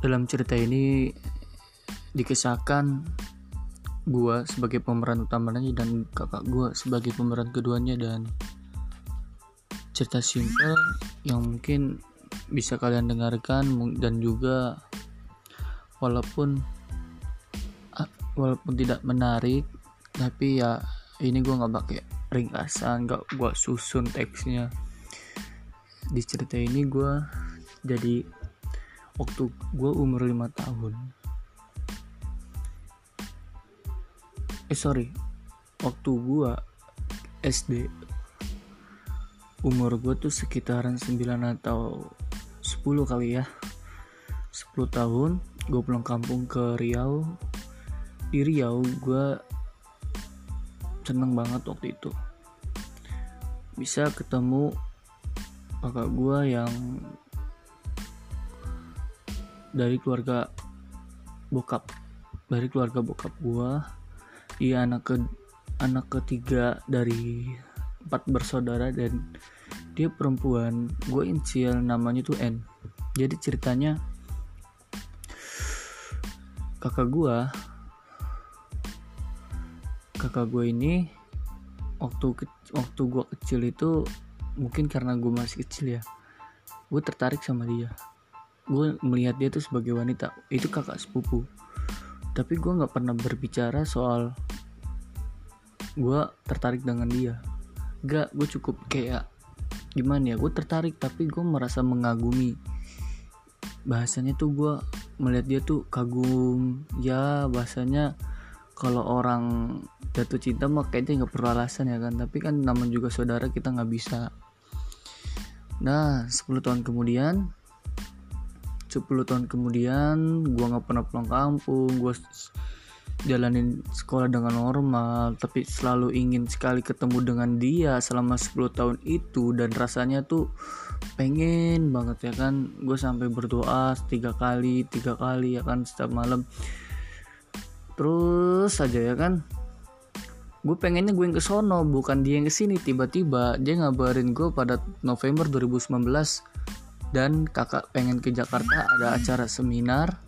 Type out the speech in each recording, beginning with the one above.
dalam cerita ini dikisahkan gua sebagai pemeran utamanya dan kakak gua sebagai pemeran keduanya dan cerita simpel yang mungkin bisa kalian dengarkan dan juga walaupun ah, walaupun tidak menarik tapi ya ini gua nggak pakai ringkasan nggak gua susun teksnya. Di cerita ini gua jadi waktu gue umur 5 tahun. Eh sorry. Waktu gue SD umur gue tuh sekitaran 9 atau 10 kali ya. 10 tahun gue pulang kampung ke Riau. Di Riau gue seneng banget waktu itu. Bisa ketemu kakak gue yang dari keluarga bokap. Dari keluarga bokap gua dia anak ke anak ketiga dari empat bersaudara dan dia perempuan. Gue inisial namanya tuh N. Jadi ceritanya kakak gua kakak gue ini waktu waktu gue kecil itu mungkin karena gue masih kecil ya gue tertarik sama dia gue melihat dia tuh sebagai wanita. Itu kakak sepupu. Tapi gue nggak pernah berbicara soal gue tertarik dengan dia. Gak gue cukup kayak gimana ya gue tertarik tapi gue merasa mengagumi. Bahasanya tuh gue melihat dia tuh kagum. Ya bahasanya kalau orang jatuh cinta mah kayaknya nggak perlu alasan ya kan. Tapi kan namun juga saudara kita nggak bisa. Nah 10 tahun kemudian 10 tahun kemudian gue nggak pernah pulang kampung gue jalanin sekolah dengan normal tapi selalu ingin sekali ketemu dengan dia selama 10 tahun itu dan rasanya tuh pengen banget ya kan? Gue sampai berdoa tiga kali tiga kali ya kan setiap malam. Terus saja ya kan? Gue pengennya gue yang ke sono bukan dia yang ke sini. Tiba-tiba dia ngabarin gue pada November 2019 dan kakak pengen ke Jakarta ada acara seminar.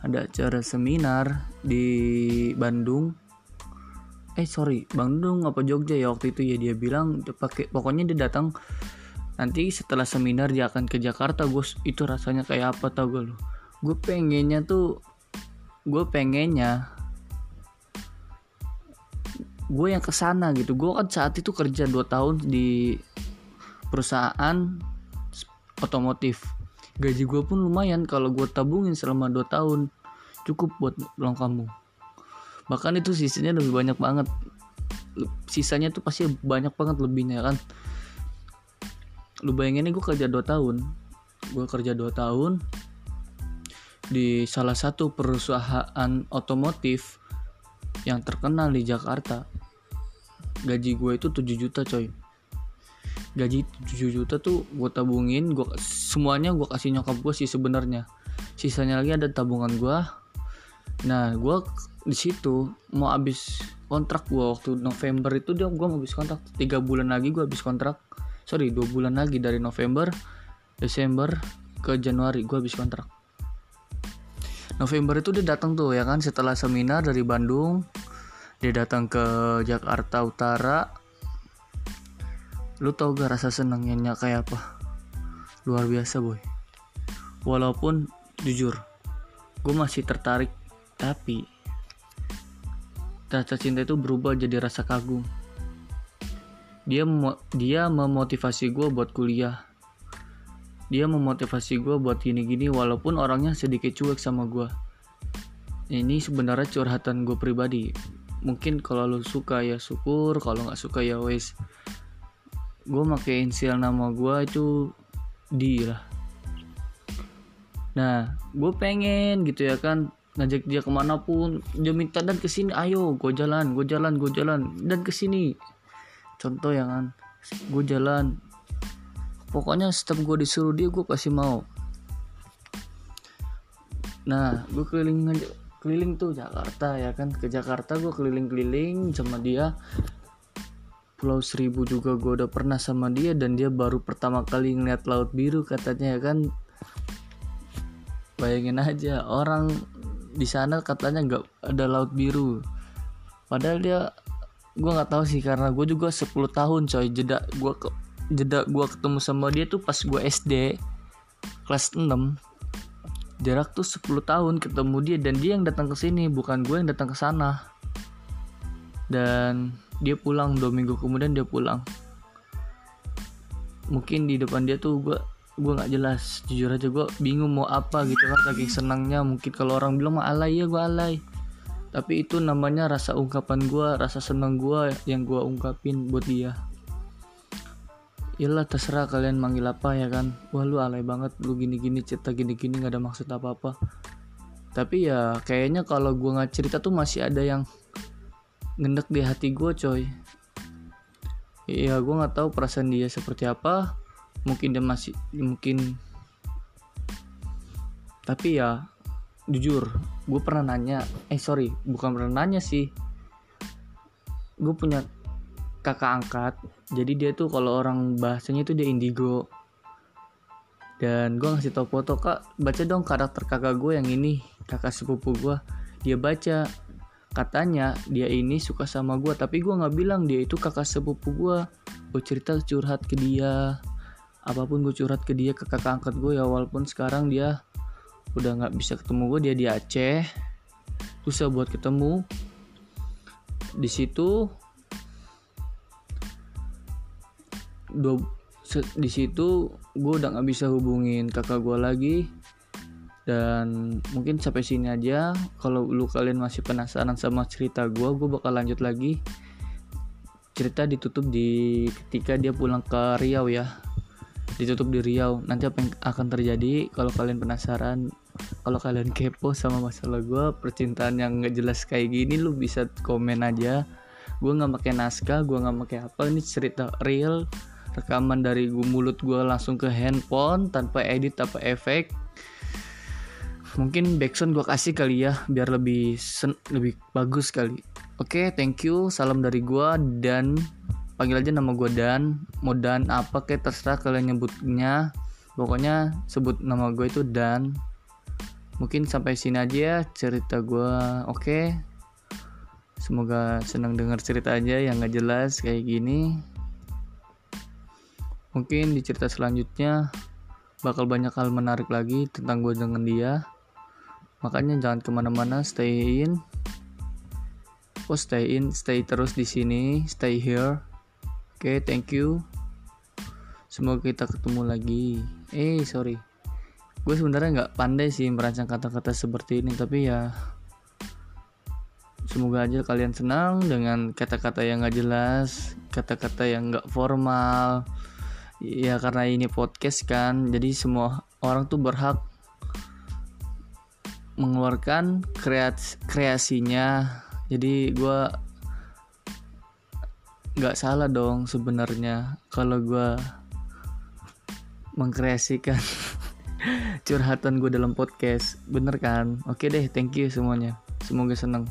Ada acara seminar di Bandung. Eh sorry Bandung apa Jogja ya? Waktu itu ya dia bilang pakai pokoknya dia datang. Nanti setelah seminar dia akan ke Jakarta gue itu rasanya kayak apa tau gue lo gue pengennya tuh gue pengennya gue yang ke sana gitu. Gue kan saat itu kerja 2 tahun di perusahaan otomotif. Gaji gue pun lumayan kalau gue tabungin selama 2 tahun. Cukup buat pulang kampung. Bahkan itu sisanya lebih banyak banget. Sisanya tuh pasti banyak banget lebihnya kan? Lu bayangin nih gue kerja 2 tahun. Gue kerja 2 tahun di salah satu perusahaan otomotif yang terkenal di Jakarta. Gaji gue itu 7 juta coy gaji 7 juta tuh gue tabungin gue semuanya gue kasih nyokap gue sih sebenarnya. Sisanya lagi ada tabungan gue nah gue di situ mau habis kontrak gue waktu November itu dia gue mau habis kontrak. Tiga bulan lagi gue habis kontrak. Sorry dua bulan lagi dari November Desember ke Januari gue habis kontrak. November itu dia datang tuh ya kan? Setelah seminar dari Bandung dia datang ke Jakarta Utara lu tau gak rasa senangnya kayak apa? Luar biasa boy. Walaupun jujur gue masih tertarik tapi rasa cinta itu berubah jadi rasa kagum. Dia dia memotivasi gue buat kuliah. Dia memotivasi gue buat gini-gini walaupun orangnya sedikit cuek sama gue ini sebenarnya curhatan gue pribadi. Mungkin kalau lu suka ya syukur kalau nggak suka ya wes gue pakai inisial nama gue itu di lah. Nah gue pengen gitu ya kan ngajak dia ke mana pun dia minta dan ke sini ayo gue jalan gue jalan gue jalan dan ke sini contoh ya kan gue jalan. Pokoknya setiap gue disuruh dia gue pasti mau. Nah gue keliling keliling tuh Jakarta ya kan. Ke Jakarta gue keliling-keliling sama dia Pulau Seribu juga gue udah pernah sama dia dan dia baru pertama kali ngeliat laut biru katanya ya kan? Bayangin aja orang di sana katanya nggak ada laut biru. Padahal dia gue nggak tahu sih karena gue juga 10 tahun coy. Jeda gue ke jeda gue ketemu sama dia tuh pas gue SD kelas 6 jarak tuh 10 tahun ketemu dia dan dia yang datang ke sini bukan gue yang datang ke sana. Dan dia pulang dua minggu kemudian dia pulang. Mungkin di depan dia tuh gue gue nggak jelas. Jujur aja gue bingung mau apa gitu kan. Saking senangnya mungkin kalau orang bilang mah alay ya gue alay. Tapi itu namanya rasa ungkapan gue rasa senang gue yang gue ungkapin buat dia. Yalah terserah kalian manggil apa ya kan. Wah lu alay banget lu gini-gini cerita gini-gini gak ada maksud apa-apa. Tapi ya kayaknya kalau gue nggak cerita tuh masih ada yang ngendek di hati gue coy. Iya gue nggak tahu perasaan dia seperti apa. Mungkin dia masih mungkin Tapi ya jujur gue pernah nanya Eh sorry bukan pernah nanya sih. Gue punya kakak angkat jadi dia tuh kalau orang bahasanya itu dia indigo. Dan gue ngasih tau foto kak baca dong karakter kakak gue yang ini kakak sepupu gue dia baca katanya dia ini suka sama gue tapi gue nggak bilang dia itu kakak sepupu gue gue cerita curhat ke dia. Apa pun gue curhat ke dia ke kakak angkat gue ya walaupun sekarang dia udah nggak bisa ketemu gue dia di Aceh. Susah buat ketemu. Di situ di situ gue udah nggak bisa hubungin kakak gue lagi dan mungkin sampai sini aja. Kalau lu kalian masih penasaran sama cerita gue gue bakal lanjut lagi. Cerita ditutup di ketika dia pulang ke Riau ya. Ditutup di Riau. Nanti apa yang akan terjadi kalau kalian penasaran kalau kalian kepo sama masalah gue percintaan yang nggak jelas kayak gini lu bisa komen aja. Gue nggak pakai naskah gue nggak pakai apa. Ini cerita real rekaman dari mulut gue langsung ke handphone tanpa edit tanpa efek mungkin backsound gue kasih kali ya biar lebih sen lebih bagus kali. Oke okay, thank you. Salam dari gue dan. Panggil aja nama gue Dan. Mau Dan apa kayak terserah kalian nyebutnya. Pokoknya sebut nama gue itu Dan. Mungkin sampai sini aja ya cerita gue oke. Okay? semoga senang dengar cerita aja yang gak jelas kayak gini. Mungkin di cerita selanjutnya bakal banyak hal menarik lagi tentang gue dengan dia. Makanya jangan ke mana-mana, stay in. Oh stay in, stay terus di sini, stay here. Oke, okay, thank you. Semoga kita ketemu lagi. Eh, sorry. Gue sebenarnya nggak pandai sih merancang kata-kata seperti ini, tapi ya semoga aja kalian senang dengan kata-kata yang gak jelas, kata-kata yang gak formal, ya karena ini podcast kan jadi semua orang tuh berhak mengeluarkan kreas kreasinya. Jadi gue nggak salah dong sebenarnya kalau gue mengkreasikan curhatan gue dalam podcast. Bener kan? Oke deh thank you semuanya. Semoga seneng